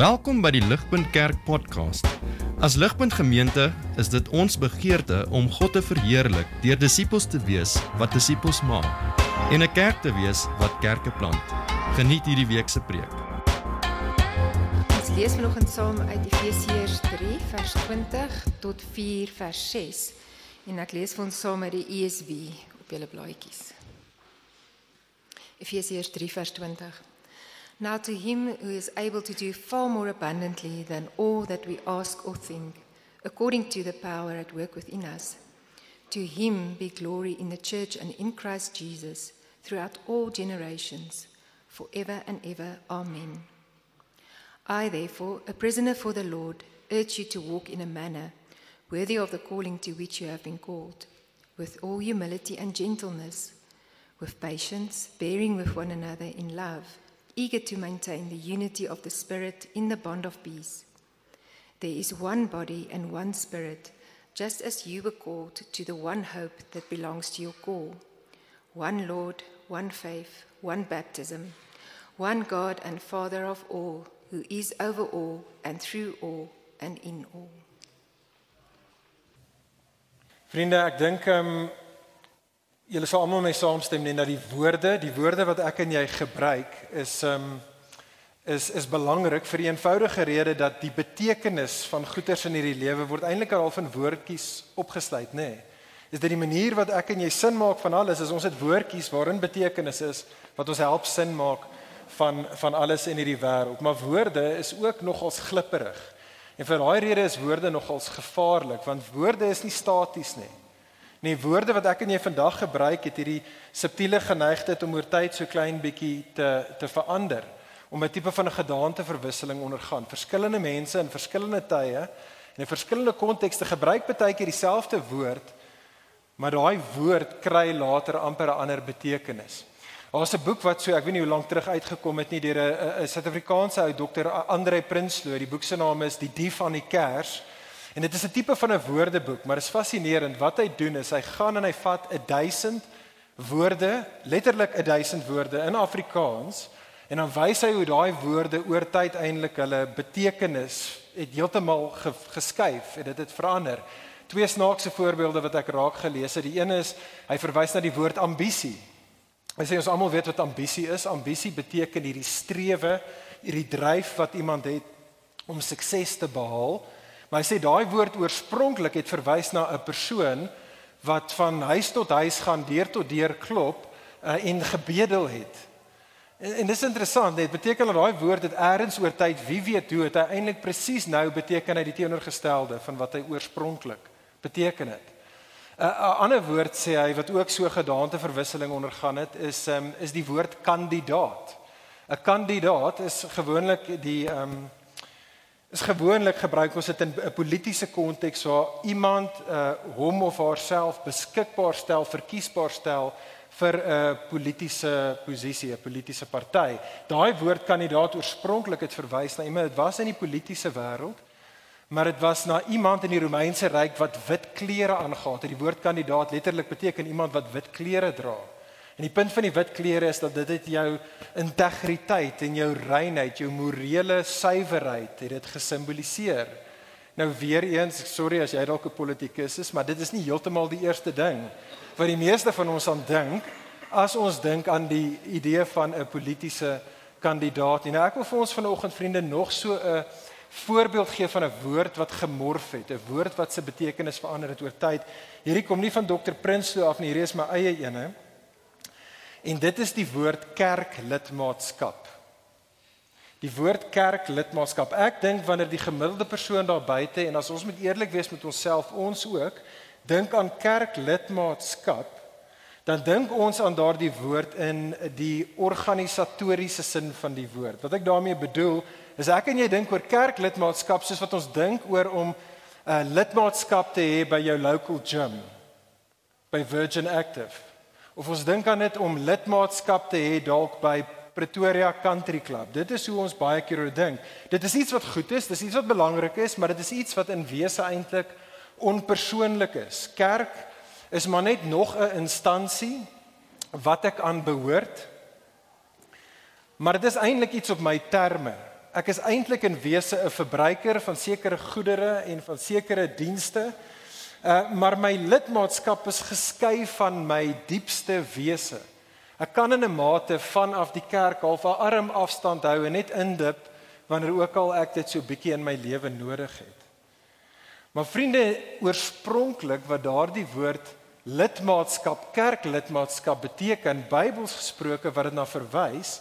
Welkom by die Ligpunt Kerk podcast. As Ligpunt Gemeente is dit ons begeerte om God te verheerlik deur disippels te wees wat disippels maak en 'n kerk te wees wat kerke plant. Geniet hierdie week se preek. Ons lees vanoggend saam uit Efesiërs 3 vers 20 tot 4 vers 6 en ek lees vir ons saam uit die ESV op julle blaadjies. Efesiërs 3 vers 20 Now to him who is able to do far more abundantly than all that we ask or think, according to the power at work within us, to him be glory in the church and in Christ Jesus throughout all generations, forever and ever. Amen. I, therefore, a prisoner for the Lord, urge you to walk in a manner worthy of the calling to which you have been called, with all humility and gentleness, with patience, bearing with one another in love eager to maintain the unity of the Spirit in the bond of peace. There is one body and one Spirit, just as you were called to the one hope that belongs to your call one Lord, one faith, one baptism, one God and Father of all, who is over all and through all and in all. Vriende, ek dink um, julle sal almal my saamstem net dat die woorde, die woorde wat ek en jy gebruik is um is is belangrik vir die eenvoudige rede dat die betekenis van goeders in hierdie lewe word eintlik al van woordjies opgesluit, nê. Nee. Is dit die manier wat ek en jy sin maak van alles is ons het woordjies waarin betekenis is wat ons help sin maak van van alles in hierdie wêreld. Maar woorde is ook nogals glipperig. En vir daai rede is woorde nogals gevaarlik want woorde is nie staties nie. Nee, woorde wat ek en jy vandag gebruik het hierdie subtiele geneigtheid om oor tyd so klein bietjie te te verander, om 'n tipe van 'n gedaanteverwisseling ondergaan. Verskillende mense in verskillende tye en in verskillende kontekste gebruik baie keer dieselfde woord, maar daai woord kry later amper 'n ander betekenis. Daar's 'n boek wat so, ek weet nie hoe lank terug uitgekom het nie deur 'n Suid-Afrikaanse ou dokter Andre Prinsloo. Die boek se naam is Die Dief van die Kers. En dit is 'n tipe van 'n woordeboek, maar dit is fascinerend. Wat hy doen is hy gaan en hy vat 1000 woorde, letterlik 1000 woorde in Afrikaans en dan wys hy hoe daai woorde oor tyd eintlik hulle betekenis het heeltemal ge, geskuif en dit het verander. Twee snaakse voorbeelde wat ek raak gelees het. Die een is hy verwys na die woord ambisie. Hy sê ons almal weet wat ambisie is. Ambisie beteken hierdie strewe, hierdie dryf wat iemand het om sukses te behaal. Maar hy sê daai woord oorspronklik het verwys na 'n persoon wat van huis tot huis gaan, deur tot deur klop uh, en gebedel het. En, en dis interessant, dit beteken dat daai woord het eers oor tyd wie weet hoe dit eintlik presies nou beteken hy die teenoorgestelde van wat hy oorspronklik beteken het. 'n uh, ander woord sê hy wat ook so gedaanteverwisseling ondergaan het is um, is die woord kandidaat. 'n Kandidaat is gewoonlik die um, is gewoonlik gebruik ons dit in 'n politieke konteks waar iemand uh hom of haarself beskikbaar stel, verkiesbaar stel vir 'n uh, politieke posisie, 'n politieke party. Daai woord kandidaat oorspronklik het verwys na iemand wat was in die politieke wêreld, maar dit was na iemand in die Romeinse ryk wat wit klere aangetree het. Die woord kandidaat letterlik beteken iemand wat wit klere dra. En die punt van die wit klere is dat dit het jou integriteit en jou reinheid, jou morele suiwerheid het dit gesimboliseer. Nou weer eens, sorry as jy dalk 'n politikus is, maar dit is nie heeltemal die eerste ding wat die meeste van ons aan dink as ons dink aan die idee van 'n politieke kandidaat. En nou ek wil vir ons vanoggend vriende nog so 'n voorbeeld gee van 'n woord wat gemorf het, 'n woord wat se betekenis verander het oor tyd. Hierdie kom nie van Dr. Prinsloo af nie, hierdie is my eie ene. En dit is die woord kerklidmaatskap. Die woord kerklidmaatskap. Ek dink wanneer die gemiddelde persoon daar buite en as ons moet eerlik wees met onsself, ons ook dink aan kerklidmaatskap, dan dink ons aan daardie woord in die organisatoriese sin van die woord. Wat ek daarmee bedoel, is ek en jy dink oor kerklidmaatskap soos wat ons dink oor om 'n uh, lidmaatskap te hê by jou local gym, by Virgin Active of ons dink aan dit om lidmaatskap te hê dalk by Pretoria Country Club. Dit is hoe ons baie keer oor dink. Dit is iets wat goed is, dis iets wat belangrik is, maar dit is iets wat in wese eintlik onpersoonlik is. Kerk is maar net nog 'n instansie wat ek aan behoort. Maar dit is eintlik iets op my terme. Ek is eintlik in wese 'n verbruiker van sekere goedere en van sekere dienste. Uh maar my lidmaatskap is geskei van my diepste wese. Ek kan in 'n mate vanaf die kerk half 'n arm afstand hou en net indip wanneer ook al ek dit so bietjie in my lewe nodig het. Maar vriende, oorspronklik wat daardie woord lidmaatskap, kerklidmaatskap beteken, Bybels gesproke wat dit na verwys,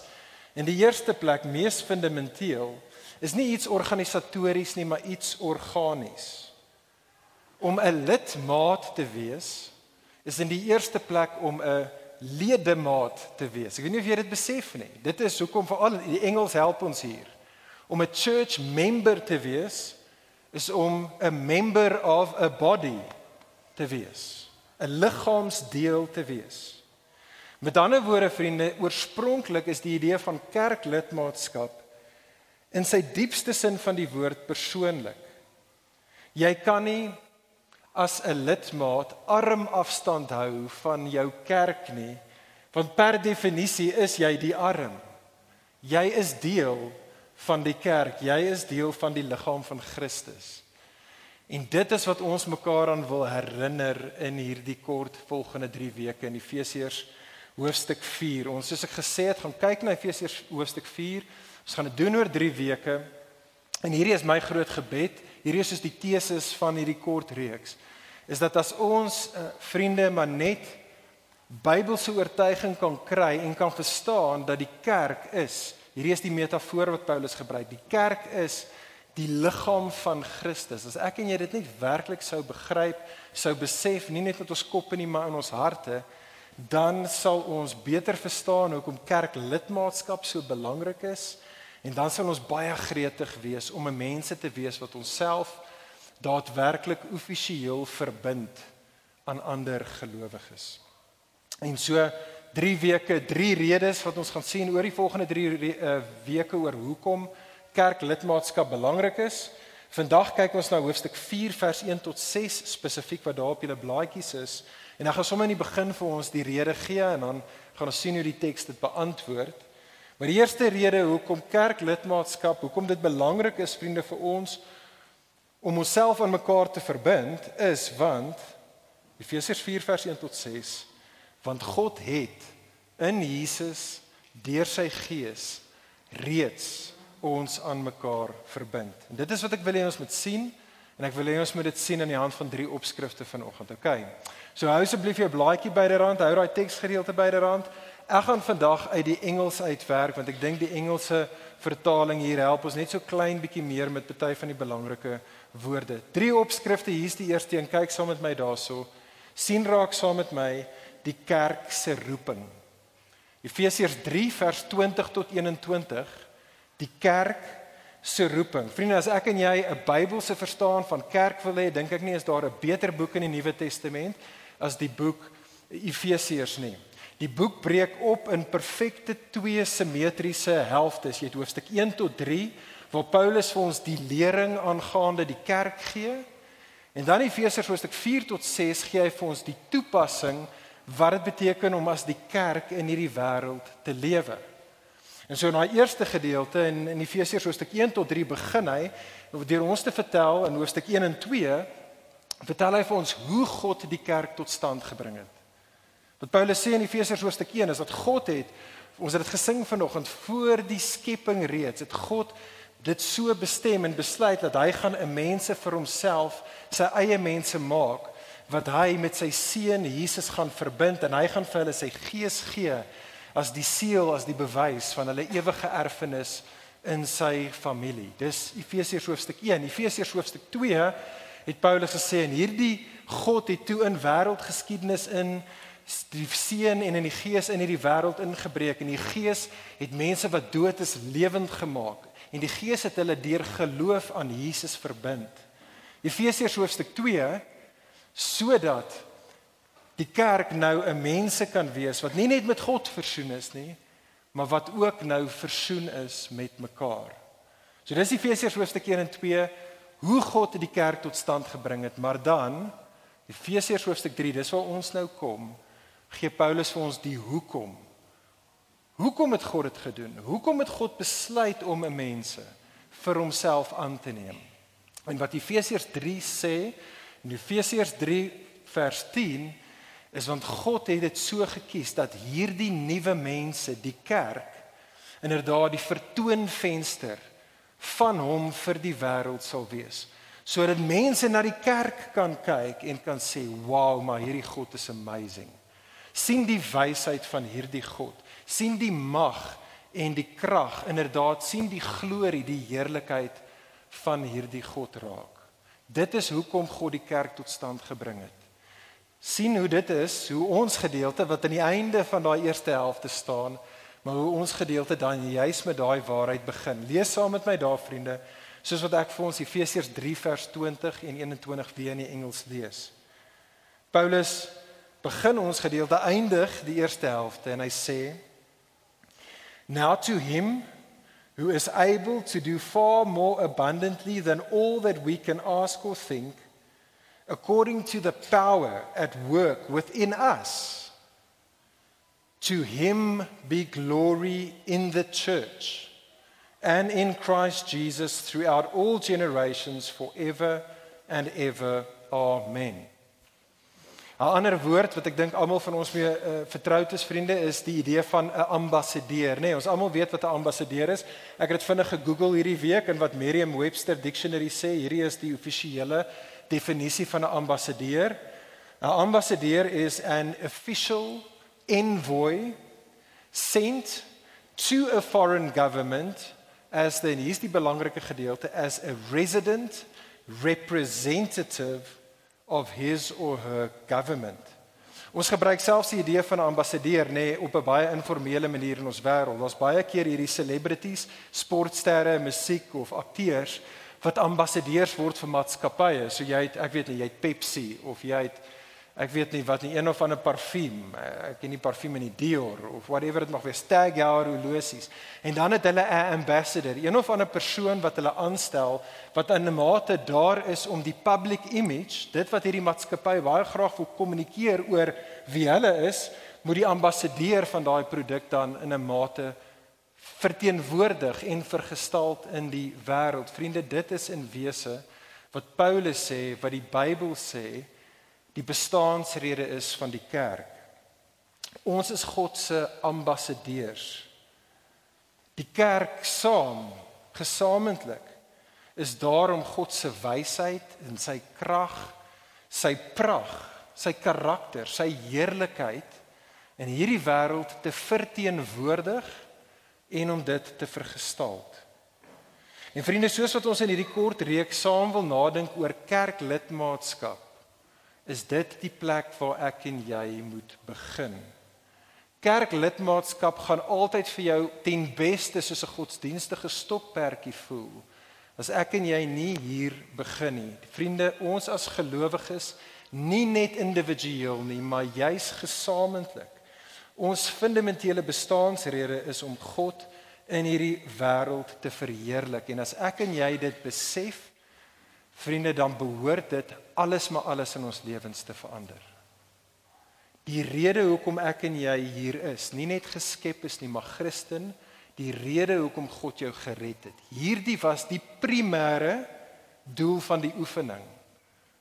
in die eerste plek mees fundamenteel, is nie iets organisatories nie, maar iets organies. Om 'n lidmaat te wees, is in die eerste plek om 'n ledemaat te wees. Ek weet nie of jy dit besef nie. Dit is hoekom veral die Engels help ons hier. Om 'n church member te wees is om 'n member of a body te wees. 'n Liggaamsdeel te wees. Met ander woorde vriende, oorspronklik is die idee van kerklidmaatskap in sy diepste sin van die woord persoonlik. Jy kan nie as 'n lidmaat arm afstand hou van jou kerk nie, want per definisie is jy die arm. Jy is deel van die kerk, jy is deel van die liggaam van Christus. En dit is wat ons mekaar aan wil herinner in hierdie kort volgende 3 weke in Efesiërs hoofstuk 4. Ons soos ek gesê het, gaan kyk na Efesiërs hoofstuk 4. Ons gaan dit doen oor 3 weke. En hierdie is my groot gebed hierdie is die teses van hierdie kort reeks is dat as ons uh, vriende maar net Bybelse oortuiging kan kry en kan verstaan dat die kerk is hierdie is die metafoor wat Paulus gebruik die kerk is die liggaam van Christus. As ek en jy dit net werklik sou begryp sou besef nie net met ons koppe nie maar in ons harte dan sal ons beter verstaan hoekom kerklidmaatskap so belangrik is En dan sal ons baie gretig wees om 'n mense te wees wat onsself daadwerklik offisieel verbind aan ander gelowiges. En so 3 weke, 3 redes wat ons gaan sien oor die volgende 3 uh, eh, weke oor hoekom kerklidmaatskap belangrik is. Vandag kyk ons na hoofstuk 4 vers 1 tot 6 spesifiek wat daar op julle blaadjies is. En dan gaan sommer in die begin vir ons die rede gee en dan gaan ons sien hoe die teks dit beantwoord. Maar die eerste rede hoekom kerklidmaatskap, hoekom dit belangrik is vriende vir ons om onsself aan mekaar te verbind is want Efesiërs 4 vers 1 tot 6 want God het in Jesus deur sy gees reeds ons aan mekaar verbind. En dit is wat ek wil hê ons moet sien en ek wil hê ons moet dit sien aan die hand van drie opskrifte vanoggend. OK. So hou asseblief jou blaadjie byderhand, hou daai teksgedeelte byderhand. Ek gaan vandag uit die Engels uitwerk want ek dink die Engelse vertaling hier help ons net so klein bietjie meer met party van die belangrike woorde. Drie opskrifte, hier's die eerste een. Kyk saam met my daarso. sien raak saam met my die kerk se roeping. Efesiërs 3 vers 20 tot 21. Die kerk se roeping. Vriende, as ek en jy 'n Bybelse verstaan van kerk wil hê, dink ek nie is daar 'n beter boek in die Nuwe Testament as die boek Efesiërs nie. Die boek breek op in perfekte twee simmetriese helftes. Jy het hoofstuk 1 tot 3 waar Paulus vir ons die lering aangaande die kerk gee. En dan Efesiërs hoofstuk 4 tot 6 gee hy vir ons die toepassing wat dit beteken om as die kerk in hierdie wêreld te lewe. En so in daai eerste gedeelte in in Efesiërs hoofstuk 1 tot 3 begin hy deur ons te vertel in hoofstuk 1 en 2 vertel hy vir ons hoe God die kerk tot stand gebring het. Wat Paulus sê in Efesiërs hoofstuk 1 is dat God het ons het dit gesing vanoggend voor die skepping reeds het God dit so bestem en besluit dat hy gaan 'n mense vir homself sy eie mense maak wat hy met sy seun Jesus gaan verbind en hy gaan vir hulle sy gees gee as die seël as die bewys van hulle ewige erfenis in sy familie. Dis Efesiërs hoofstuk 1. Efesiërs hoofstuk 2 het Paulus gesê en hierdie God het toe in wêreldgeskiedenis in die seën en in die gees in hierdie wêreld ingebreek en die gees het mense wat dood is lewend gemaak en die gees het hulle deur geloof aan Jesus verbind. Efesiërs hoofstuk 2 sodat die kerk nou 'n mense kan wees wat nie net met God versoen is nie, maar wat ook nou versoen is met mekaar. So dis Efesiërs hoofstuk 1 en 2 hoe God die kerk tot stand gebring het, maar dan Efesiërs hoofstuk 3, dis waar ons nou kom gee Paulus vir ons die hoekom. Hoekom het God dit gedoen? Hoekom het God besluit om 'n mense vir homself aan te neem? En wat Efesiërs 3 sê, in Efesiërs 3 vers 10 is want God het dit so gekies dat hierdie nuwe mense, die kerk, inderdaad die vertoonvenster van hom vir die wêreld sal wees sodat mense na die kerk kan kyk en kan sê wow maar hierdie God is amazing sien die wysheid van hierdie God sien die mag en die krag inderdaad sien die glorie die heerlikheid van hierdie God raak. Dit is hoekom God die kerk tot stand gebring het. Sien hoe dit is hoe ons gedeelte wat aan die einde van daai eerste helfte staan maar hoe ons gedeelte dan juis met daai waarheid begin. Lees saam met my daar vriende soos wat ek vir ons Efesiërs 3 vers 20 en 21 weer in die Engels lees. Paulus begin ons gedeelte eindig die eerste helfte en hy sê Now to him who is able to do far more abundantly than all that we can ask or think according to the power at work within us. To him be glory in the church and in Christ Jesus throughout all generations forever and ever. Amen 'n ander woord wat ek dink almal van ons mee uh, vertroud is vriende is die idee van 'n ambassadeur, nê? Nee, ons almal weet wat 'n ambassadeur is. Ek het dit vinnig gegoogel hierdie week en wat Merriam-Webster Dictionary sê, hierdie is die offisiële definisie van 'n ambassadeur. 'n Ambassadeur is an official envoy sent to a foreign government as the hier's die belangrike gedeelte as a resident representative of his or her government. Ons gebruik selfs die idee van 'n ambassadeur nê nee, op 'n baie informele manier in ons wêreld. Daar's baie keer hierdie celebrities, sportsterre, musiek of akteurs wat ambassadeurs word vir maatskappye. So jy het ek weet nie, jy het Pepsi of jy het ek weet nie wat nie een of ander parfuum ek ken nie parfuum in die Dior of whatever dit mag wees Tag Heuer horlosies en dan het hulle 'n ambassador een of ander persoon wat hulle aanstel wat in 'n mate daar is om die public image dit wat hierdie maatskappy baie graag wil kommunikeer oor wie hulle is moet die ambassadeur van daai produk dan in 'n mate verteenwoordig en vergestaal in die wêreld. Vriende dit is in wese wat Paulus sê wat die Bybel sê die bestaansrede is van die kerk. Ons is God se ambassadeurs. Die kerk saam, gesamentlik is daar om God se wysheid en sy krag, sy prag, sy karakter, sy heerlikheid in hierdie wêreld te verteenwoordig en om dit te vergestaal. En vriende, soos wat ons in hierdie kort reeks saam wil nadink oor kerklidmaatskap, is dit die plek waar ek en jy moet begin. Kerklidmaatskap gaan altyd vir jou ten beste soos 'n godsdienstige stokperdjie voel. As ek en jy nie hier begin nie. Vriende, ons as gelowiges, nie net individueel nie, maar juis gesamentlik. Ons fundamentele bestaansrede is om God in hierdie wêreld te verheerlik en as ek en jy dit besef, Vriende, dan behoort dit alles maar alles in ons lewens te verander. Die rede hoekom ek en jy hier is, nie net geskep is nie, maar Christen, die rede hoekom God jou gered het. Hierdie was die primêre doel van die oefening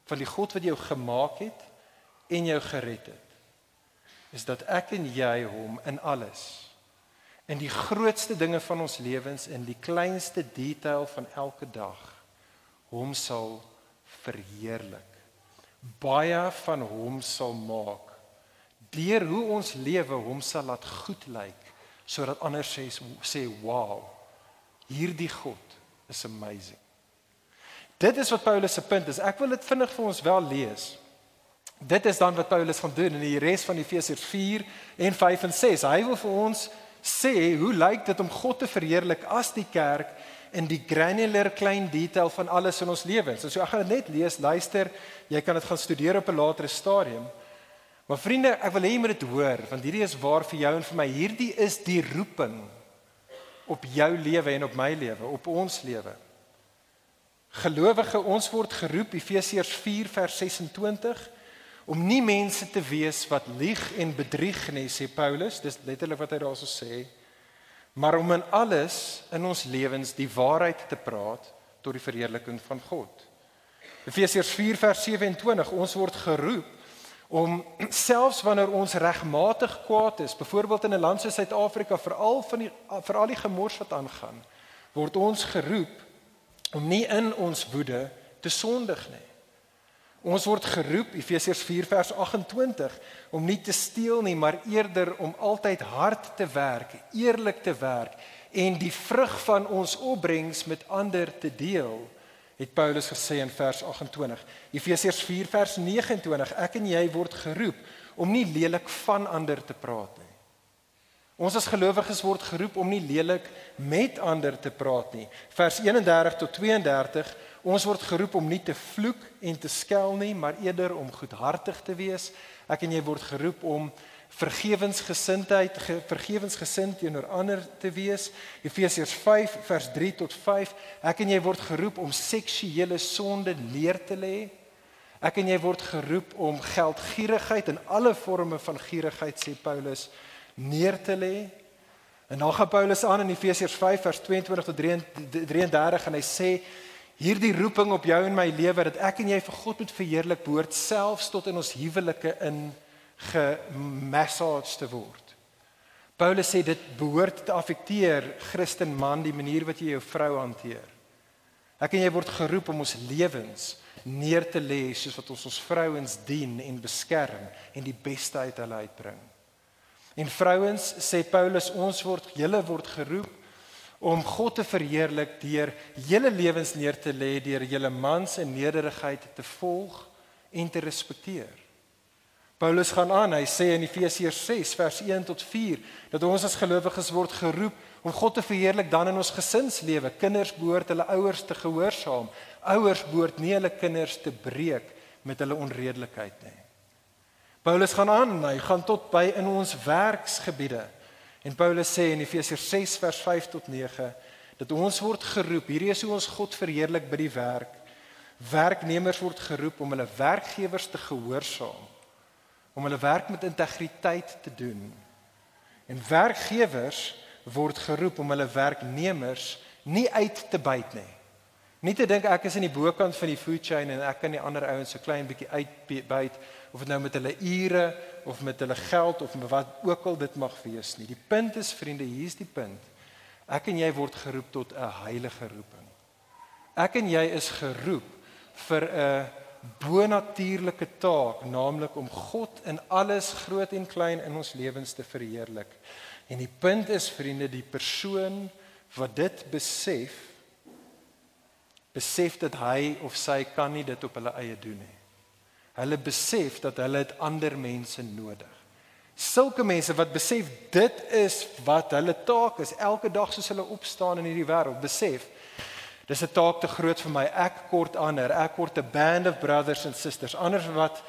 van die God wat jou gemaak het en jou gered het. Is dat ek en jy hom in alles in die grootste dinge van ons lewens in die kleinste detail van elke dag hom sal verheerlik. Baie van hom sal maak deur hoe ons lewe hom sal laat goed lyk sodat ander sê sê wow. Hierdie God is amazing. Dit is wat Paulus se punt is. Ek wil dit vinnig vir ons wel lees. Dit is dan wat Paulus gaan doen in die res van Efesiërs 4 en 5 en 6. Hy wil vir ons sê hoe lyk dit om God te verheerlik as die kerk in die granular klein detail van alles in ons lewens. So ek gaan dit net lees, luister, jy kan dit gaan studeer op 'n latere stadium. Maar vriende, ek wil hê jy moet dit hoor want hierdie is waar vir jou en vir my. Hierdie is die roeping op jou lewe en op my lewe, op ons lewe. Gelowige, ons word geroep Efesiërs 4 vers 26 om nie mense te wees wat lieg en bedrieg nie, sê Paulus. Dis letterlik wat hy daarso sê maar om in alles in ons lewens die waarheid te praat tot die verheerliking van God. Efesiërs 4 vers 27 ons word geroep om selfs wanneer ons regmatig kwaad is, byvoorbeeld in 'n land soos Suid-Afrika, veral van die veral die gemors wat aangaan, word ons geroep om nie in ons woede te sondig nie. Ons word geroep Efesiërs 4 vers 28 om nie te steel nie, maar eerder om altyd hard te werk, eerlik te werk en die vrug van ons opbrengs met ander te deel het Paulus gesê in vers 28. Efesiërs 4 vers 29, ek en jy word geroep om nie lelik van ander te praat nie. Ons as gelowiges word geroep om nie lelik met ander te praat nie. Vers 31 tot 32, ons word geroep om nie te vloek en te skel nie, maar eerder om goedhartig te wees. Ek en jy word geroep om vergewensgesindheid vergewensgesind teenoor ander te wees. Efesiërs 5 vers 3 tot 5. Ek en jy word geroep om seksuele sonde neer te lê. Ek en jy word geroep om geldgierigheid en alle forme van gierigheid sê Paulus neer te lê. En dan gaan Paulus aan in Efesiërs 5 vers 22 tot 33 en hy sê hierdie roeping op jou en my lewe dat ek en jy vir God moet verheerlik behoort selfs tot in ons huwelike in gemassage te word. Paulus sê dit behoort te affekteer Christen man die manier wat jy jou vrou hanteer. Ek en jy word geroep om ons lewens neer te lê soos wat ons ons vrouens dien en beskerm en die beste uit hulle uitbring. En vrouens sê Paulus ons word julle word geroep om God te verheerlik deur julle lewens neer te lê deur julle mans se nederigheid te volg en te respekteer. Paulus gaan aan, hy sê in Efesiërs 6 vers 1 tot 4 dat ons as gelowiges word geroep om God te verheerlik dan in ons gesinslewe. Kinders behoort hulle ouers te gehoorsaam. Ouers behoort nie hulle kinders te breek met hulle onredelikheid nie. Paulus gaan aan, hy gaan tot by in ons werksgebiede. En Paulus sê in Efesiërs 6 vers 5 tot 9 dat ons word geroep, hierdie is hoe ons God verheerlik by die werk. Werknemers word geroep om hulle werkgewers te gehoorsaam om hulle werk met integriteit te doen. En werkgewers word geroep om hulle werknemers nie uit te buit nie. Nie te dink ek is in die bokant van die food chain en ek kan die ander ouens so klein bietjie uitbuit of dit nou met hulle ure of met hulle geld of met wat ook al dit mag wees nie. Die punt is vriende, hier's die punt. Ek en jy word geroep tot 'n heilige roeping. Ek en jy is geroep vir 'n bonatuurlike taak, naamlik om God in alles groot en klein in ons lewens te verheerlik. En die punt is vriende, die persoon wat dit besef, besef dat hy of sy kan nie dit op hulle eie doen nie. Hulle besef dat hulle het ander mense nodig. Sulke mense wat besef dit is wat hulle taak is elke dag soos hulle opstaan in hierdie wêreld, besef Dis 'n taak te groot vir my. Ek kort ander. Ek kort 'n band of brothers and sisters. Anders wat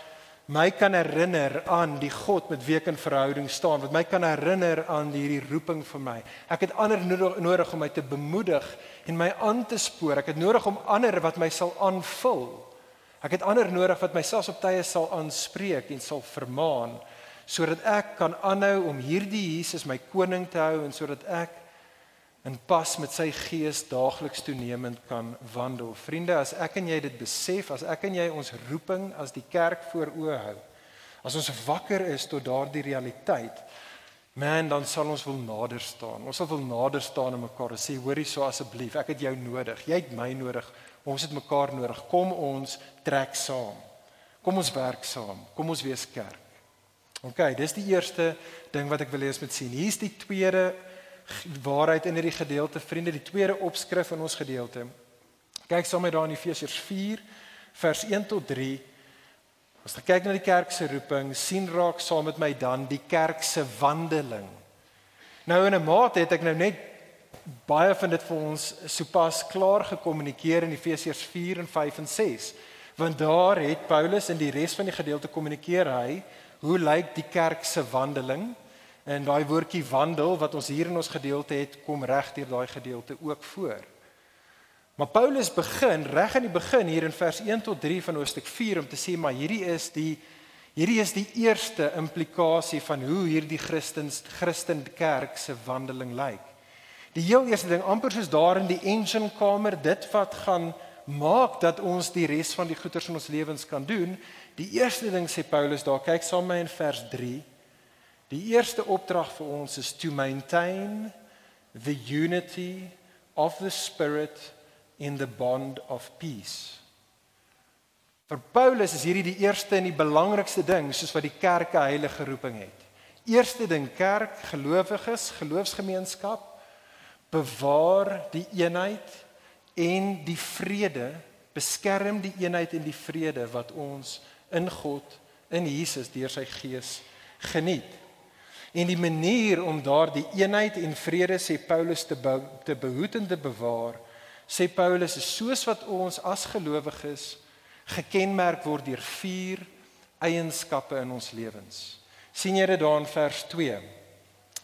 my kan herinner aan die God met wie ek in verhouding staan. Wat my kan herinner aan hierdie roeping vir my. Ek het ander nodig om my te bemoedig en my aan te spoor. Ek het nodig om ander wat my sal aanvul. Ek het ander nodig wat my selfs op tye sal aanspreek en sal vermaan sodat ek kan aanhou om hierdie Jesus my koning te hou en sodat ek in pas met sy gees daagliks toenemend kan wandel. Vriende, as ek en jy dit besef, as ek en jy ons roeping as die kerk voor oë hou, as ons wakker is tot daardie realiteit, man, dan sal ons wil nader staan. Ons sal wil nader staan en mekaar sê, hoorie so asseblief, ek het jou nodig. Jy het my nodig. Ons het mekaar nodig. Kom ons trek saam. Kom ons werk saam. Kom ons wees kerk. OK, dis die eerste ding wat ek wil hê ons moet sien. Hier's die tweede waarheid in hierdie gedeelte, vriende, die tweede opskrif in ons gedeelte. Kyk saam met daar in Efesiërs 4 vers 1 tot 3. As jy kyk na die kerk se roeping, sien raak saam met my dan die kerk se wandeling. Nou in 'n mate het ek nou net baie van dit vir ons sopas klaar gekommunikeer in Efesiërs 4 en 5 en 6. Want daar het Paulus in die res van die gedeelte kommunikeer hy hoe lyk die kerk se wandeling? En daai woordjie wandel wat ons hier in ons gedeelte het, kom reg deur daai gedeelte ook voor. Maar Paulus begin reg aan die begin hier in vers 1 tot 3 van hoofstuk 4 om te sê maar hierdie is die hierdie is die eerste implikasie van hoe hierdie Christens Christen kerk se wandeling lyk. Die heel eerste ding amper soos daar in die engine kamer, dit wat gaan maak dat ons die res van die goeders in ons lewens kan doen. Die eerste ding sê Paulus daar, kyk saam met my in vers 3. Die eerste opdrag vir ons is to maintain the unity of the spirit in the bond of peace. Vir Paulus is hierdie die eerste en die belangrikste ding soos wat die kerk 'n heilige roeping het. Eerste ding kerk, gelowiges, geloofsgemeenskap bewaar die eenheid en die vrede, beskerm die eenheid en die vrede wat ons in God in Jesus deur sy gees geniet. En die manier om daardie eenheid en vrede sê Paulus te be, te behoed en te bewaar, sê Paulus is soos wat ons as gelowiges gekenmerk word deur vier eienskappe in ons lewens. sien jy dit daar in vers 2?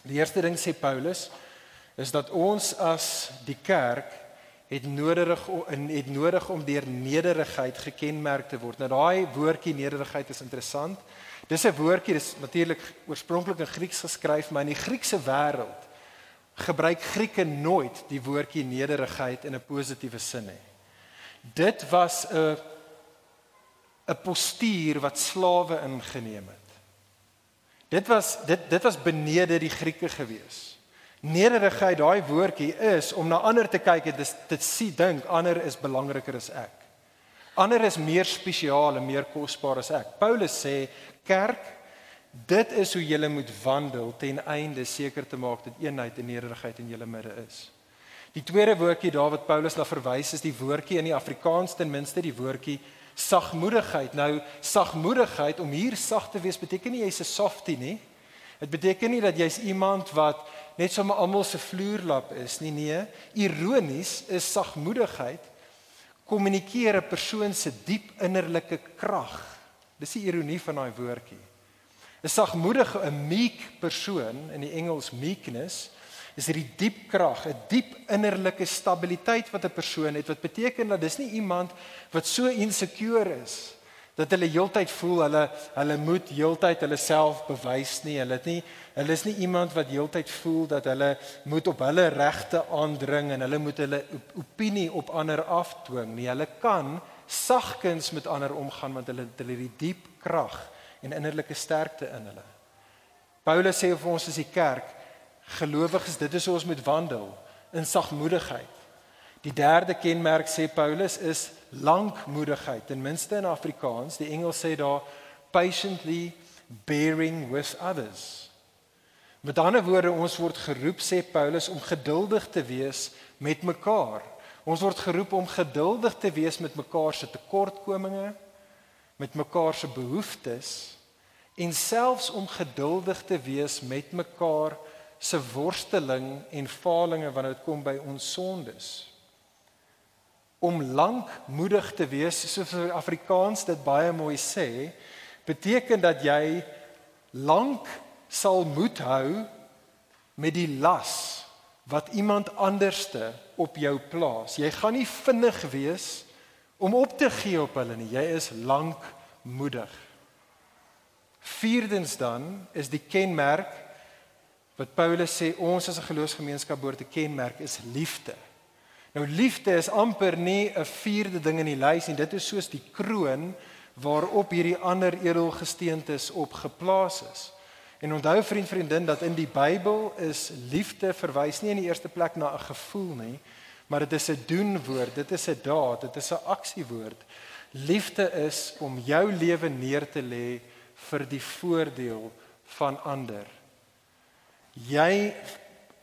Die eerste ding sê Paulus is dat ons as die kerk het nodig het nodig om deur nederigheid gekenmerk te word. Nou daai woordjie nederigheid is interessant. Dis 'n woordjie, dis natuurlik oorspronklik in Grieks geskryf, maar in die Griekse wêreld gebruik Grieke nooit die woordjie nederigheid in 'n positiewe sin nie. Dit was 'n 'n postuur wat slawe ingeneem het. Dit was dit dit was benede die Grieke gewees. Nederigheid, daai woordjie is om na ander te kyk en dit sien dink ander is belangriker as ek. Ander is meer spesiaal en meer kosbaar as ek. Paulus sê kerk dit is hoe jy moet wandel ten einde seker te maak dat eenheid en nederigheid in julle midde is. Die tweede woordjie daar wat Paulus na verwys is die woordjie in die Afrikaans ten minste die woordjie sagmoedigheid. Nou sagmoedigheid om hier sag te wees beteken nie jy's 'n softie nie. Dit beteken nie dat jy's iemand wat net sommer almal se vloerlap is nie. Nee, ironies is sagmoedigheid kommunikeer 'n persoon se diep innerlike krag. Dis die ironie van daai woordjie. 'n Sagmoedige, 'n meek persoon in die Engels meekness is hierdie diep krag, 'n diep innerlike stabiliteit wat 'n persoon het wat beteken dat dis nie iemand wat so insecure is dat hulle heeltyd voel hulle hulle moet heeltyd hulle self bewys nie. Hulle het nie hulle is nie iemand wat heeltyd voel dat hulle moet op hulle regte aandring en hulle moet hulle opinie op ander afdwing nie. Hulle kan sagkens met ander omgaan want hulle het hulle die diep krag en innerlike sterkte in hulle. Paulus sê vir ons as die kerk gelowiges, dit is hoe ons moet wandel in sagmoedigheid. Die derde kenmerk sê Paulus is lankmoedigheid, ten minste in Afrikaans. Die Engels sê daar patiently bearing with others. Met ander woorde, ons word geroep sê Paulus om geduldig te wees met mekaar. Ons word geroep om geduldig te wees met mekaar se tekortkominge, met mekaar se behoeftes en selfs om geduldig te wees met mekaar se worsteling en falinge wanneer dit kom by ons sondes. Om lankmoedig te wees, soos Afrikaans dit baie mooi sê, beteken dat jy lank sal moed hou met die las wat iemand anderste op jou plaas. Jy gaan nie vinnig wees om op te gee op hulle nie. Jy is lankmoedig. Vierdens dan is die kenmerk wat Paulus sê ons as 'n geloofsgemeenskap behoort te kenmerk is liefde. Nou liefde is amper nie 'n vierde ding in die lys nie. Dit is soos die kroon waarop hierdie ander edelgesteentes op geplaas is. En onthou vriend vriendin dat in die Bybel is liefde verwys nie in die eerste plek na 'n gevoel nie, maar dit is 'n doenwoord, dit is 'n daad, dit is 'n aksiewoord. Liefde is om jou lewe neer te lê vir die voordeel van ander jy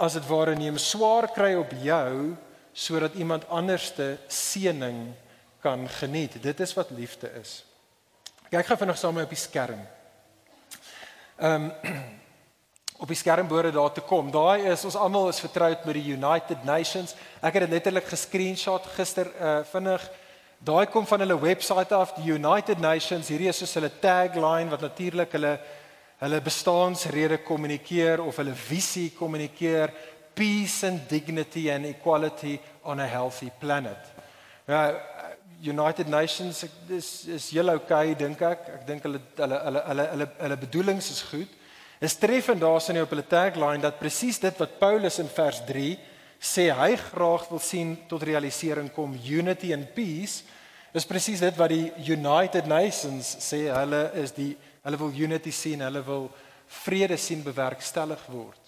as dit ware neem swaar kry op jou sodat iemand anderste seëning kan geniet. Dit is wat liefde is. Kyk gou vinnig saam met op die skerm. Ehm um, op die skerm behoort daar te kom. Daai is ons almal is vertroud met die United Nations. Ek het dit letterlik gescreenshot gister uh vinnig. Daai kom van hulle webwerf af, die United Nations. Hierdie is soos hulle tagline wat natuurlik hulle hulle bestaansrede kommunikeer of hulle visie kommunikeer peace and dignity and equality on a healthy planet. Ja United Nations dis is heel okay dink ek. Ek dink hulle hulle hulle hulle hulle hulle bedoelings is goed. Is treffend daarsin op hulle tagline dat presies dit wat Paulus in vers 3 sê hy graag wil sien tot realisering kom unity and peace is presies dit wat die United Nations sê hulle is die hulle wil unity sien, hulle wil vrede sien bewerkstellig word.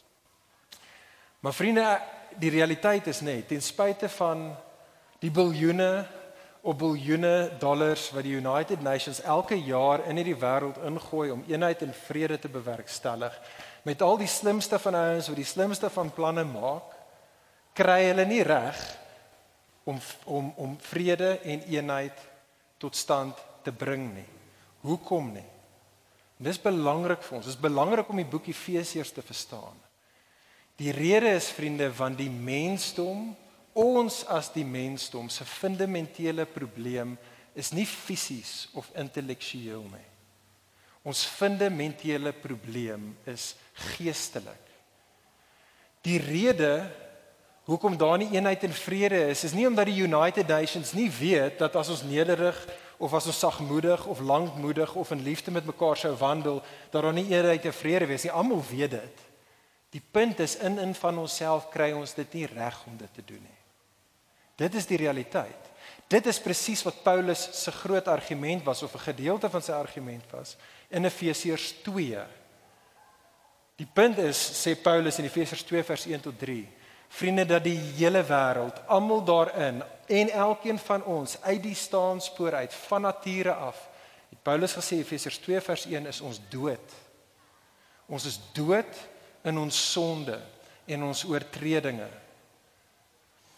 Maar vriende, die realiteit is net ten spyte van die biljoene op biljoene dollars wat die United Nations elke jaar in hierdie wêreld ingooi om eenheid en vrede te bewerkstellig met al die slimste van ouens wat die slimste van planne maak kry hulle nie reg om om om vrede en eenheid tot stand te bring nie. Hoekom nie? En dis belangrik vir ons. Dis belangrik om die boek Efesiërs te verstaan. Die rede is vriende van die mensdom Ons as die mensdom se fundamentele probleem is nie fisies of intellektueel nie. Ons fundamentele probleem is geestelik. Die rede hoekom daar nie eenheid en vrede is, is nie omdat die United Nations nie weet dat as ons nederig of as ons sagmoedig of lankmoedig of in liefde met mekaar sou wandel, dat daar nie eenheid en vrede wees nie. Almal weet dit. Die punt is in in van onsself kry ons dit nie reg om dit te doen nie. Dit is die realiteit. Dit is presies wat Paulus se groot argument was of 'n gedeelte van sy argument was in Efesiërs 2. Die punt is sê Paulus in Efesiërs 2 vers 1 tot 3. Vriende dat die hele wêreld, almal daarin en elkeen van ons uit die staanspoor uit van nature af. Het Paulus gesê Efesiërs 2 vers 1 is ons dood. Ons is dood in ons sonde en ons oortredinge.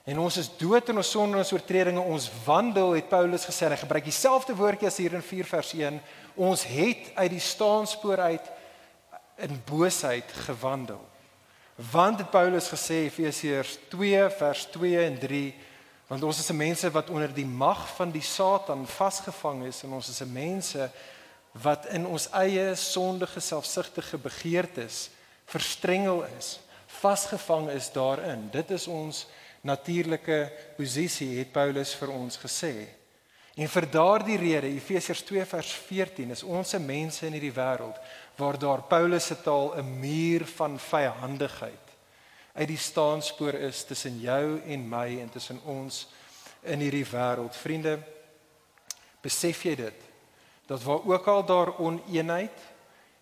En ons is dood in ons sonde en ons oortredinge. Ons wandel, het Paulus gesê, hy gebruik dieselfde woordjie as hier in 4 vers 1. Ons het uit die staanspoor uit in boosheid gewandel. Want het Paulus gesê Efesiërs 2 vers 2 en 3, want ons is mense wat onder die mag van die Satan vasgevang is en ons is mense wat in ons eie sondige selfsugtige begeertes verstrengel is, vasgevang is daarin. Dit is ons natuurlike posisie het Paulus vir ons gesê. En vir daardie rede Efesiërs 2 vers 14 is ons se mense in hierdie wêreld waar daar Paulus se taal 'n muur van vyhandigheid uit die staanspoor is tussen jou en my en tussen ons in hierdie wêreld. Vriende, besef jy dit? Dat waar ook al daar oneenheid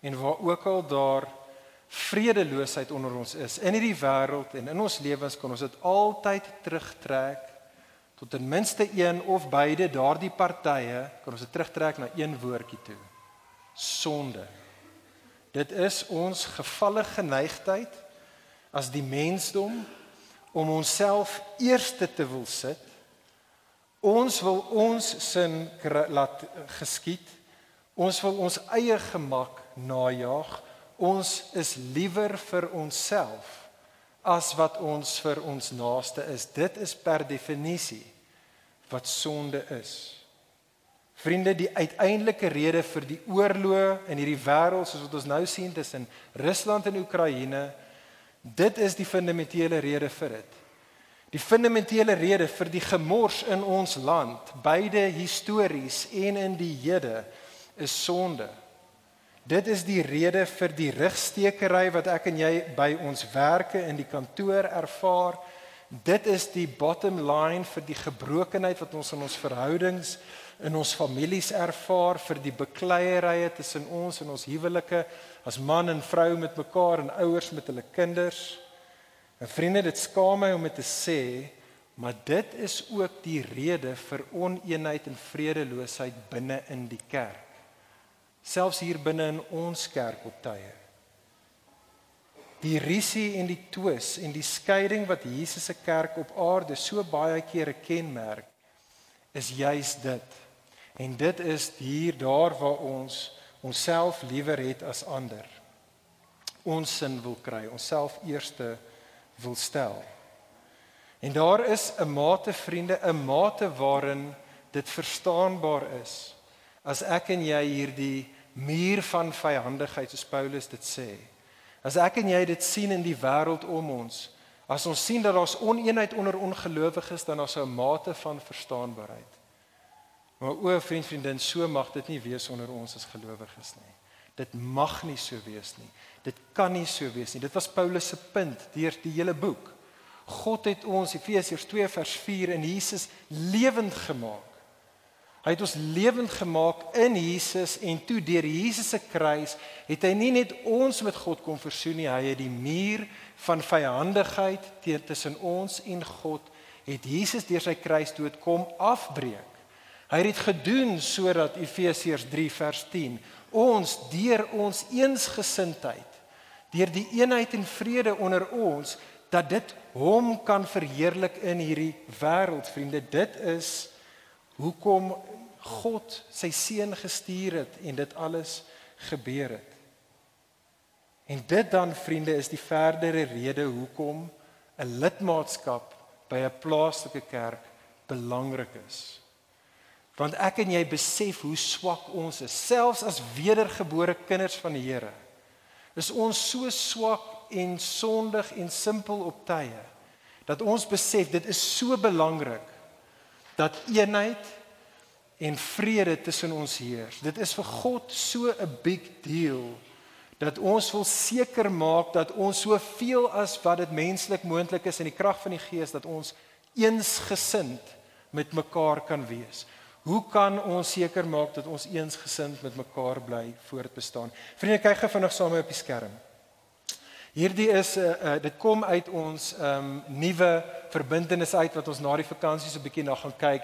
en waar ook al daar vredeloosheid onder ons is in hierdie wêreld en in ons lewens kan ons dit altyd terugtrek tot ten minste een of beide daardie partye kan ons dit terugtrek na een woordjie toe. Sonde. Dit is ons gevalle geneigtheid as die mensdom om onsself eerste te wil sit. Ons wil ons sin laat geskied. Ons wil ons eie gemak najag ons is liewer vir onsself as wat ons vir ons naaste is. Dit is per definisie wat sonde is. Vriende, die uiteindelike rede vir die oorlog in hierdie wêreld soos wat ons nou sien tussen Rusland en Oekraïne, dit is die fundamentele rede vir dit. Die fundamentele rede vir die gemors in ons land, beide histories en in die hede, is sonde. Dit is die rede vir die rigstekery wat ek en jy by ons werke in die kantoor ervaar. Dit is die bottom line vir die gebrokenheid wat ons in ons verhoudings in ons families ervaar vir die bekleierye tussen ons en ons huwelike as man en vrou met mekaar en ouers met hulle kinders. En vriende, dit skaam my om dit te sê, maar dit is ook die rede vir oneenheid en vredeloosheid binne in die kerk selfs hier binne in ons kerk op tye. Die risie en die twis en die skeiding wat Jesus se kerk op aarde so baie kere kenmerk, is juis dit. En dit is hier daar waar ons onsself liewer het as ander. Ons sin wil kry, onsself eerste wil stel. En daar is 'n mate vriende, 'n mate waarin dit verstaanbaar is as ek en jy hierdie muur van vyhandigheid soos Paulus dit sê. As ek en jy dit sien in die wêreld om ons, as ons sien dat daar's oneenheid onder ongelowiges, dan is daar 'n mate van verstaanbaarheid. Maar o, vriend, vriendin, so mag dit nie wees onder ons as gelowiges nie. Dit mag nie so wees nie. Dit kan nie so wees nie. Dit was Paulus se punt deur die hele boek. God het ons Efesiërs 2 vers 4 in Jesus lewend gemaak. Hy het ons lewend gemaak in Jesus en toe deur Jesus se kruis het hy nie net ons met God kom versoen nie, hy het die muur van vyhandigheid tussen ons en God het Jesus deur sy kruisdood kom afbreek. Hy het dit gedoen sodat Efesiërs 3 vers 10 ons deur ons eensgesindheid deur die eenheid en vrede onder ons dat dit hom kan verheerlik in hierdie wêreld vriende dit is hoekom God sy seun gestuur het en dit alles gebeur het. En dit dan vriende is die verdere rede hoekom 'n lidmaatskap by 'n plaaslike kerk belangrik is. Want ek en jy besef hoe swak ons is. Selfs as wedergebore kinders van die Here is ons so swak en sondig en simpel op tye dat ons besef dit is so belangrik dat eenheid en vrede tussen ons heers. Dit is vir God so 'n big deal dat ons wil seker maak dat ons soveel as wat dit menslik moontlik is in die krag van die Gees dat ons eensgesind met mekaar kan wees. Hoe kan ons seker maak dat ons eensgesind met mekaar bly voortbestaan? Vriende, kyk gou vinnig saam op die skerm. Hierdie is 'n uh, uh, dit kom uit ons ehm um, nuwe verbintenis uit wat ons na die vakansie so 'n bietjie na gaan kyk.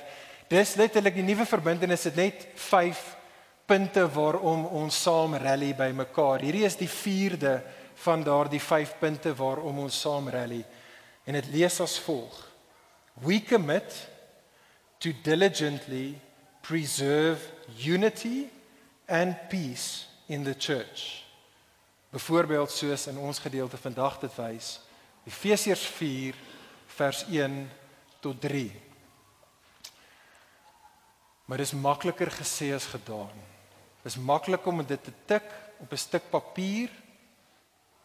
Dis letterlik die nuwe verbintenis het net 5 punte waarom ons saam rally by mekaar. Hierdie is die 4de van daardie 5 punte waarom ons saam rally. En dit lees as volg: We commit to diligently preserve unity and peace in the church. Byvoorbeeld soos in ons gedeelte vandag dit wys, Efesiërs 4 vers 1 tot 3. Maar dis makliker gesê as gedaan. Dis maklik om dit te tik op 'n stuk papier.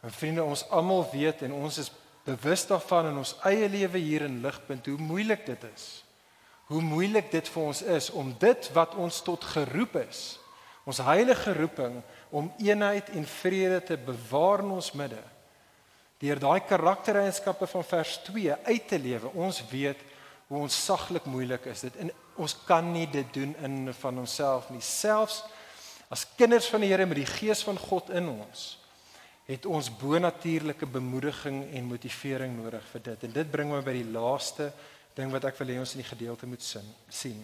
En vriende, ons almal weet en ons is bewus daarvan in ons eie lewe hier in Ligpunt hoe moeilik dit is hoe moeilik dit vir ons is om dit wat ons tot geroep is, ons heilige roeping om eenheid en vrede te bewaar in ons midde. Deur daai karaktereienskappe van vers 2 uit te lewe. Ons weet hoe ons saglik moeilik is dit en ons kan nie dit doen in van onsself nie. Selfs as kinders van die Here met die gees van God in ons het ons bonatuurlike bemoediging en motivering nodig vir dit. En dit bring my by die laaste ding wat ek wil hê ons in die gedeelte moet sin, sien.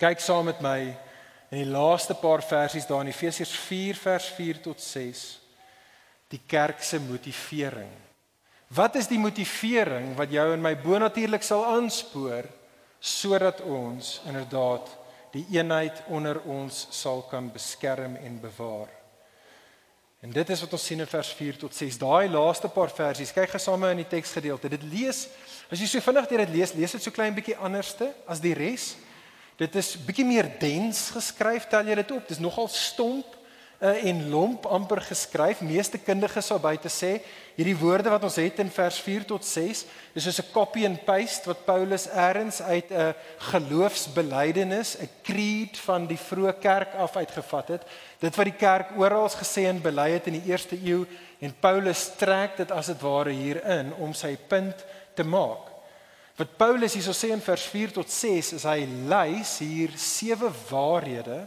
Kyk saam met my in die laaste paar versies daar in Efesiërs 4 vers 4 tot 6 die kerk se motivering. Wat is die motivering wat jou en my bonatuurlik sal aanspoor sodat ons inderdaad die eenheid onder ons sal kan beskerm en bewaar? En dit is wat ons sien in vers 4 tot 6. Daai laaste paar versies. Kyk gesame in die teksgedeelte. Dit lees as jy so vinnig deur dit lees, lees dit so klein bietjie anderste as die res. Dit is bietjie meer dens geskryf, tel jy dit op. Dit is nogal stomp uh, en lomp amper geskryf. Meeste kundiges sal buite sê hierdie woorde wat ons het in vers 4 tot 6 is soos 'n copy and paste wat Paulus eers uit 'n geloofsbelijdenis, 'n creed van die vroeë kerk af uitgevat het. Dit wat die kerk oral gesê en bely het in die eerste eeu en Paulus trek dit as dit ware hierin om sy punt te maak. Wat Paulus hierso sê in vers 4 tot 6 is hy lys hier sewe waarhede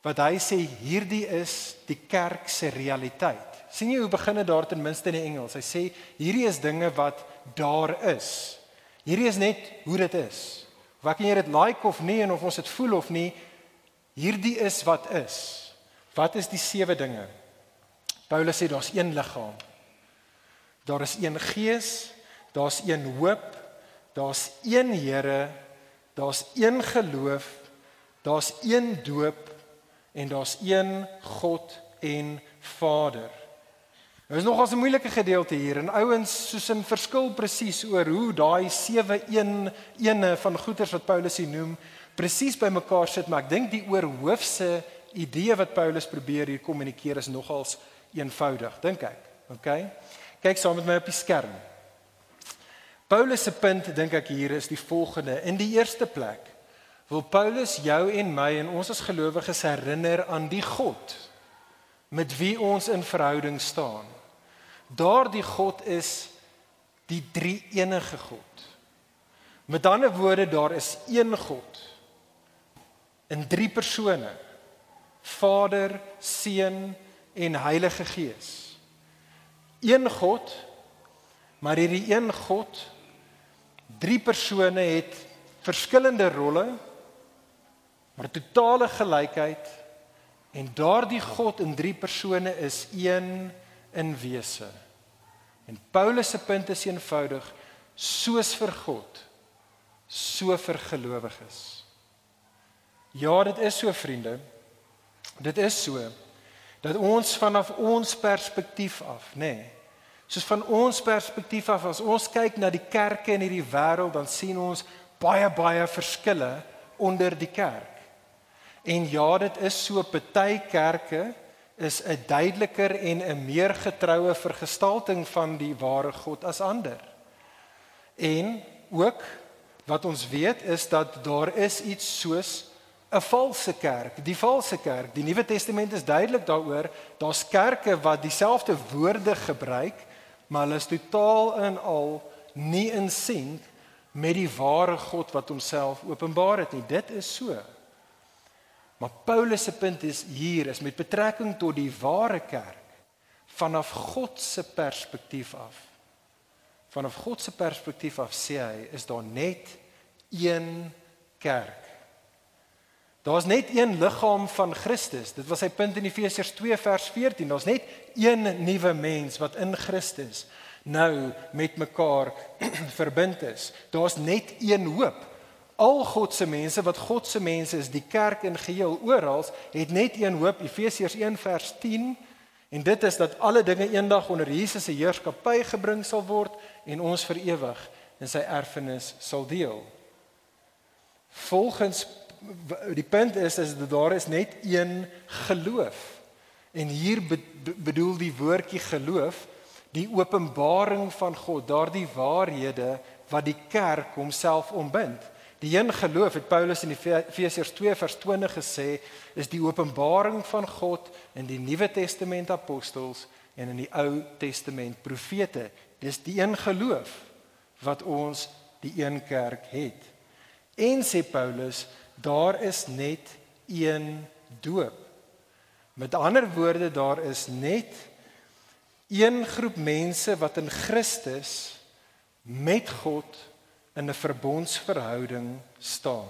wat hy sê hierdie is die kerk se realiteit. sien jy hoe begin dit daar ten minste in die Engels? Hy sê hierdie is dinge wat daar is. Hierdie is net hoe dit is. Wat kan jy dit like of nie en of ons dit voel of nie? Hierdie is wat is. Wat is die sewe dinge? Paulus sê daar's een liggaam. Daar is een gees, daar's een hoop, daar's een Here, daar's een geloof, daar's een doop en daar's een God en Vader. Dit is nogals 'n moeilike gedeelte hier en ouens soos in verskil presies oor hoe daai sewe een ene van goeders wat Paulus hier noem presies bymekaar sit, maar ek dink die oorhoofse idee wat Paulus probeer hier kommunikeer is nogals eenvoudig, dink ek. OK. Kyk saam met my op die skerm. Paulus se punt dink ek hier is die volgende. In die eerste plek wil Paulus jou en my en ons as gelowiges herinner aan die God met wie ons in verhouding staan. Daardie God is die drie enige God. Met ander woorde, daar is een God in drie persone. Vader, Seun en Heilige Gees. Een God, maar hierdie een God drie persone het verskillende rolle maar totale gelykheid en daardie God in drie persone is een in wese. En Paulus se punt is eenvoudig: soos vir God, so vir gelowiges. Ja, dit is so vriende. Dit is so dat ons vanaf ons perspektief af, nê, nee, soos van ons perspektief af as ons kyk na die kerke in hierdie wêreld, dan sien ons baie baie verskille onder die kerk. En ja, dit is so party kerke is 'n duideliker en 'n meer getroue vergestalting van die ware God as ander. En ook wat ons weet is dat daar is iets soos 'n valse kerk, die valse kerk. Die Nuwe Testament is duidelik daaroor. Daar's kerke wat dieselfde woorde gebruik, maar hulle is totaal en al nie in sink met die ware God wat homself openbaar het nie. Dit is so. Maar Paulus se punt is hier is met betrekking tot die ware kerk vanaf God se perspektief af. Vanaf God se perspektief af sê hy is daar net een kerk. Daar's net een liggaam van Christus. Dit was sy punt in Efesiërs 2 vers 14. Daar's net een nuwe mens wat in Christus nou met mekaar verbind is. Daar's net een hoop al God se mense wat God se mense is, die kerk in geheel oral, het net een hoop, Efesiërs 1 vers 10, en dit is dat alle dinge eendag onder Jesus se heerskappy gebring sal word en ons vir ewig in sy erfenis sal deel. Volgens die punt is is dat daar is net een geloof. En hier bedoel die woordjie geloof die openbaring van God, daardie waarhede wat die kerk homself ombind. Die een geloof het Paulus in Efesiërs 2 vers 20 gesê is die openbaring van God in die Nuwe Testament apostels en in die Ou Testament profete. Dis die een geloof wat ons die een kerk het. En sê Paulus, daar is net een doop. Met ander woorde, daar is net een groep mense wat in Christus met God in 'n verbondsverhouding staan.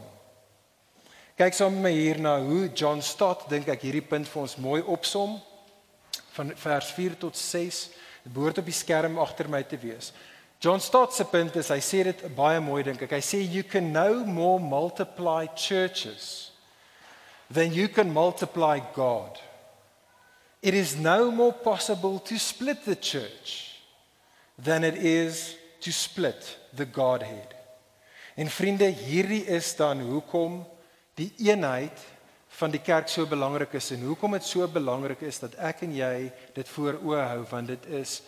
Kyk saam met my hier na hoe John Stott dink ek hierdie punt vir ons mooi opsom van vers 4 tot 6. Dit behoort op die skerm agter my te wees. John Stott se punt is hy sê dit baie mooi dink ek. Hy sê you can no more multiply churches than you can multiply God. It is no more possible to split the church than it is to split the Godhead. En vriende, hierdie is dan hoekom die eenheid van die kerk so belangrik is en hoekom dit so belangrik is dat ek en jy dit voor oë hou want dit is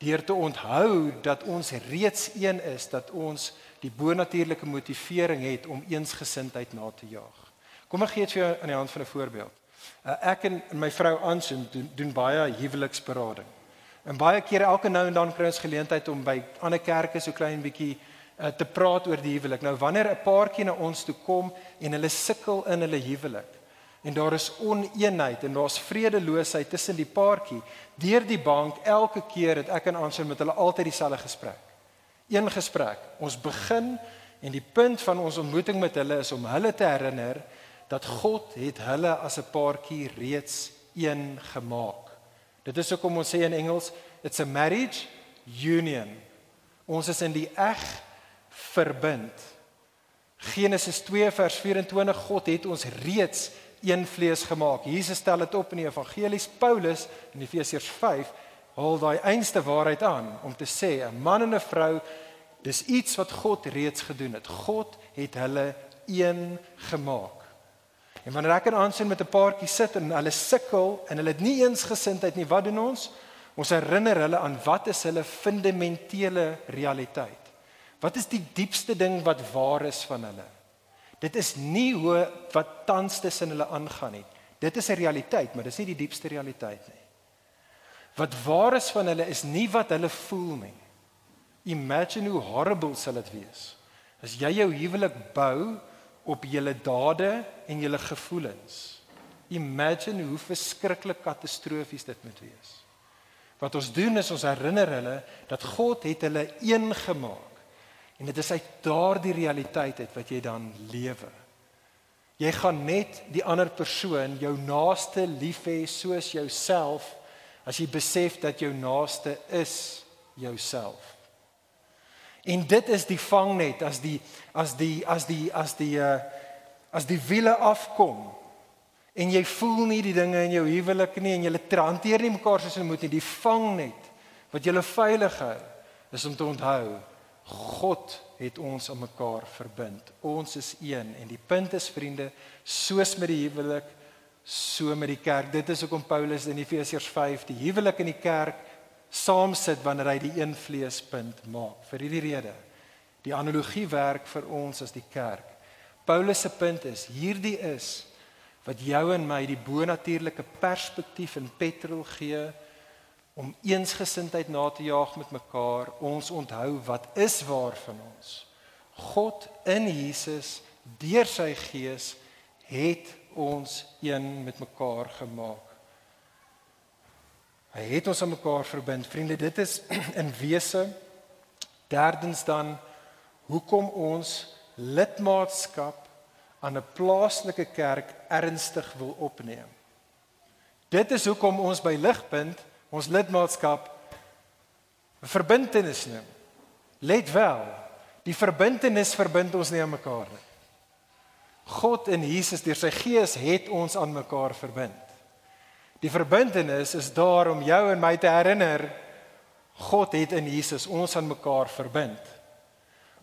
deur te onthou dat ons reeds een is dat ons die bonatuurlike motivering het om eensgesindheid na te jaag. Kom ek gee dit vir jou aan die hand van 'n voorbeeld. Uh, ek en my vrou Anson doen, doen baie huweliksberading. En baie kere elke nou en dan kry ons geleentheid om by ander kerke so klein bietjie uh, te praat oor die huwelik. Nou wanneer 'n paartjie na ons toe kom en hulle sukkel in hulle huwelik en daar is oneenheid en daar's vredeloosheid tussen die paartjie, deur die bank elke keer het ek en Anson met hulle altyd dieselfde gesprek. Een gesprek. Ons begin en die punt van ons ontmoeting met hulle is om hulle te herinner dat God het hulle as 'n paartjie reeds een gemaak. Dit is hoekom ons sê in Engels it's a marriage union. Ons is in die eg verbind. Genesis 2 vers 24 God het ons reeds een vlees gemaak. Jesus stel dit op in die evangelies. Paulus in Efesiërs 5 haal daai einste waarheid aan om te sê 'n man en 'n vrou dis iets wat God reeds gedoen het. God het hulle een gemaak. En wanneer ek en aansien met 'n paartjie sit en hulle sukkel en hulle het nie eens gesindheid nie, wat doen ons? Ons herinner hulle aan wat is hulle fundamentele realiteit. Wat is die diepste ding wat waar is van hulle? Dit is nie hoe wat tans tussen hulle aangaan nie. Dit is 'n realiteit, maar dis nie die diepste realiteit nie. Wat waar is van hulle is nie wat hulle voel nie. Imagine hoe horrible sal dit wees as jy jou huwelik bou op julle dade en julle gevoelens. Imagine hoe verskriklik katastrofies dit moet wees. Wat ons doen is ons herinner hulle dat God het hulle een gemaak. En dit is uit daardie realiteit uit wat jy dan lewe. Jy gaan net die ander persoon, jou naaste lief hê soos jouself as jy besef dat jou naaste is jouself. En dit is die vangnet as die as die as die as die uh as die wiele afkom en jy voel nie die dinge in jou huwelik nie en julle hanteer nie mekaar soos hulle moet nie die vangnet wat julle veilig hou is om te onthou God het ons aan mekaar verbind ons is een en die punt is vriende soos met die huwelik so met die kerk dit is hoekom Paulus in Efesiërs 5 die huwelik in die kerk saam sit wanneer hy die een vleespunt maak. Vir hierdie rede. Die analogie werk vir ons as die kerk. Paulus se punt is hierdie is wat jou en my die bonatuurlike perspektief in petrol gee om eensgesindheid na te jaag met mekaar. Ons onthou wat is waar van ons. God in Jesus deur sy gees het ons een met mekaar gemaak. Hy het ons aan mekaar verbind. Vriende, dit is in wese derdens dan hoekom ons lidmaatskap aan 'n plaaslike kerk ernstig wil opneem. Dit is hoekom ons by Ligpunt ons lidmaatskap verbintenis neem. Let wel, die verbintenis verbind ons nie aan mekaar nie. God en Jesus deur sy gees het ons aan mekaar verbind. Die verbintenis is daar om jou en my te herinner God het in Jesus ons aan mekaar verbind.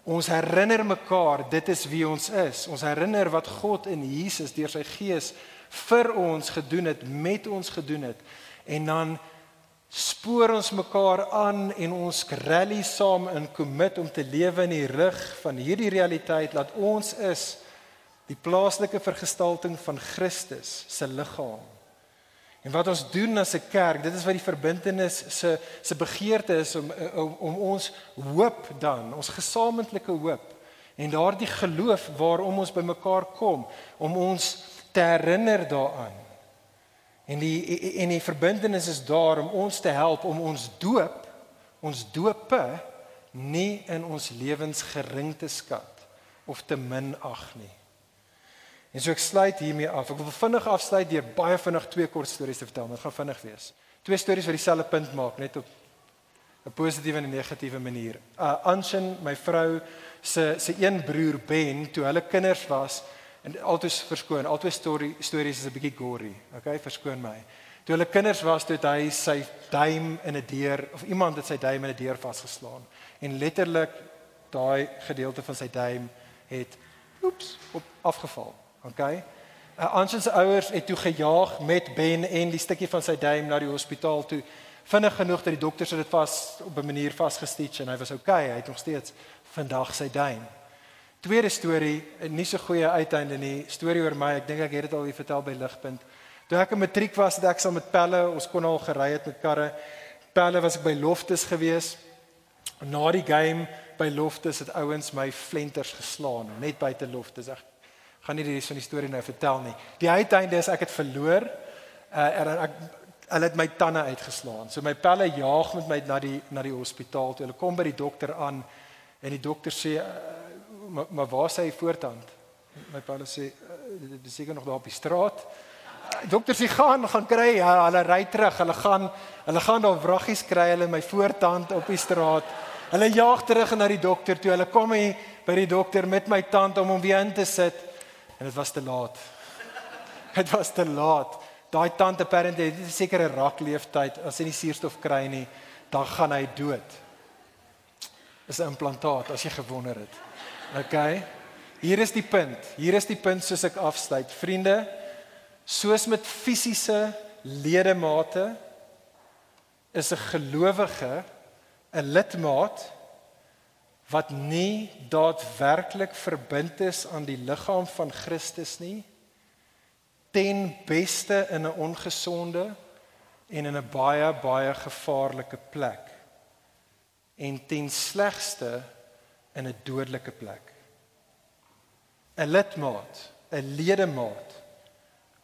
Ons herinner mekaar dit is wie ons is. Ons herinner wat God in Jesus deur sy gees vir ons gedoen het, met ons gedoen het. En dan spoor ons mekaar aan en ons rally saam in commit om te lewe in die rig van hierdie realiteit dat ons is die plaaslike vergestalting van Christus se liggaam. En wat ons doen as 'n kerk, dit is wat die verbintenis se se begeerte is om, om om ons hoop dan, ons gesamentlike hoop en daardie geloof waarom ons bymekaar kom om ons te herinner daaraan. En die en die verbintenis is daar om ons te help om ons doop, ons doope nie in ons lewens gering te skat of te minag nie. En so ek sluit hiermee af. Ek wil vinnig afsluit deur baie vinnig twee kort stories te vertel. Dit gaan vinnig wees. Twee stories wat dieselfde punt maak, net op 'n positiewe en 'n negatiewe manier. Uh Anshin, my vrou se se een broer Ben, toe hulle kinders was en altoos verskoon, altoos storie stories is 'n bietjie gory. Okay, verskoon my. Toe hulle kinders was, toe hy sy duim in 'n deur of iemand het sy duim in 'n deur vasgeslaan en letterlik daai gedeelte van sy duim het oeps op afgeval. Okay. Uh, Ansel se ouers het toe gejaag met Ben en die stukkie van sy duim na die hospitaal toe. Vinnig genoeg dat die dokters dit vas op 'n manier vasgestitch en hy was okay. Hy het nog steeds vandag sy duim. Tweede storie, nie so goeie uiteinde nie. Storie oor my. Ek dink ek het dit al hier vertel by Ligpunt. Toe ek in matriek was, het ek saam met Pelle, ons kon al gery het met karre. Pelle was ek by Loftus gewees. Na die game by Loftus het ouens my flenters geslaan net buite Loftus. Ek gaan nie die res van die storie nou vertel nie. Die uiteinde is ek het verloor. Uh en ek hulle het my tande uitgeslaan. So my pelle jaag met my na die na die hospitaal toe. Hulle kom by die dokter aan en die dokter sê uh, maar, maar waar is hy voortand? My pelle sê uh, dit is seker nog daar op die straat. Die dokter sê gaan gaan kry. Ja, hulle ry terug. Hulle gaan hulle gaan daar wraggies kry hulle my voortand op die straat. Hulle jaag terug na die dokter toe. Hulle kom hier by die dokter met my tand om hom weer in te sit en dit was te laat. Dit was te laat. Daai tante parent het 'n rak leeftyd as hy nie suurstof kry nie, dan gaan hy dood. Is 'n implantaat as jy gewonder het. OK. Hier is die punt. Hier is die punt soos ek afsluit. Vriende, soos met fisiese ledemate is 'n gelowige 'n lidmaat wat nie daadwerklik verbind is aan die liggaam van Christus nie ten beste in 'n ongesonde en in 'n baie baie gevaarlike plek. en ten slegste in 'n dodelike plek. 'n Lidmaat, 'n ledemaat.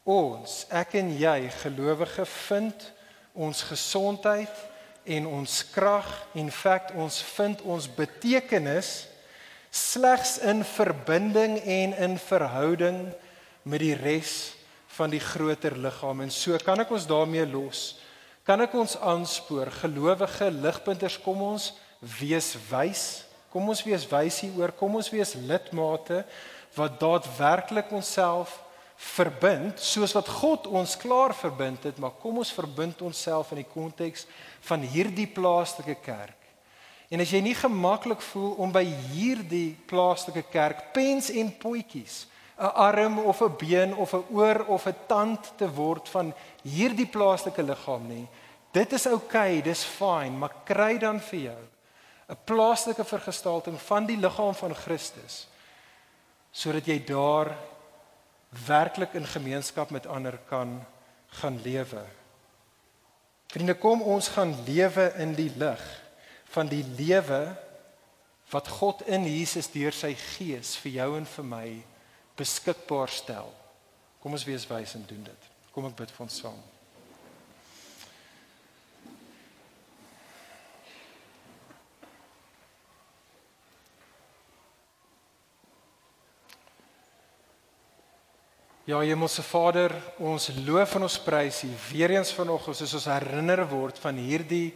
Ons, ek en jy gelowige vind ons gesondheid en ons krag en feit ons vind ons betekenis slegs in verbinding en in verhouding met die res van die groter liggaam en so kan ek ons daarmee los. Kan ek ons aanspoor gelowige ligpunters kom ons wees wys. Kom ons wees wys hieroor. Kom ons wees lidmate wat daadwerklik onsself verbind soos wat God ons klaar verbind het, maar kom ons verbind onsself in die konteks van hierdie plaaslike kerk. En as jy nie gemaklik voel om by hierdie plaaslike kerk pens en potjies 'n arm of 'n been of 'n oor of 'n tand te word van hierdie plaaslike liggaam nie. Dit is oukei, okay, dis fyn, maar kry dan vir jou 'n plaaslike vergestalting van die liggaam van Christus sodat jy daar werklik in gemeenskap met ander kan gaan lewe. Vriende, kom ons gaan lewe in die lig van die lewe wat God in Jesus deur sy gees vir jou en vir my beskikbaar stel. Kom ons wees wys en doen dit. Kom ek bid vir ons saam. Ja, Hemelse Vader, ons loof en ons prys U weer eens vanoggend soos ons herinner word van hierdie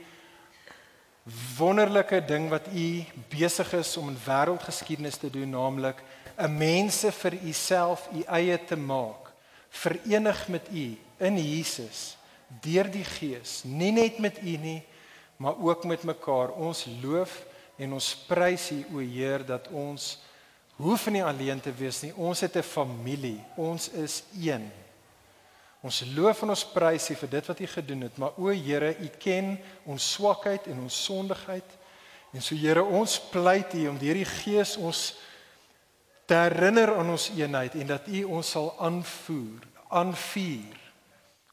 wonderlike ding wat U besig is om in wêreldgeskiedenis te doen, naamlik 'n mense vir u self u eie te maak verenig met u in Jesus deur die gees nie net met u nie maar ook met mekaar. Ons loof en ons prys u o Heer dat ons hoef nie alleen te wees nie. Ons het 'n familie. Ons is een. Ons loof en ons prys u vir dit wat u gedoen het. Maar o Here u ken ons swakheid en ons sondigheid. En so Here ons pleit u om deur die gees ons te herinner aan ons eenheid en dat U ons sal aanvoer, aanvuur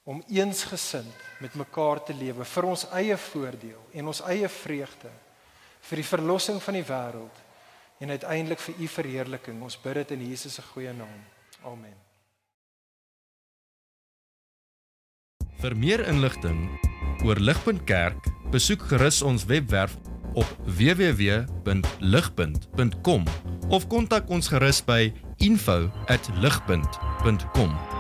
om eensgesind met mekaar te lewe vir ons eie voordeel en ons eie vreugde vir die verlossing van die wêreld en uiteindelik vir U verheerliking. Ons bid dit in Jesus se goeie naam. Amen. Vir meer inligting oor Ligpunt Kerk, besoek gerus ons webwerf op www.ligpunt.com of kontak ons gerus by info@ligpunt.com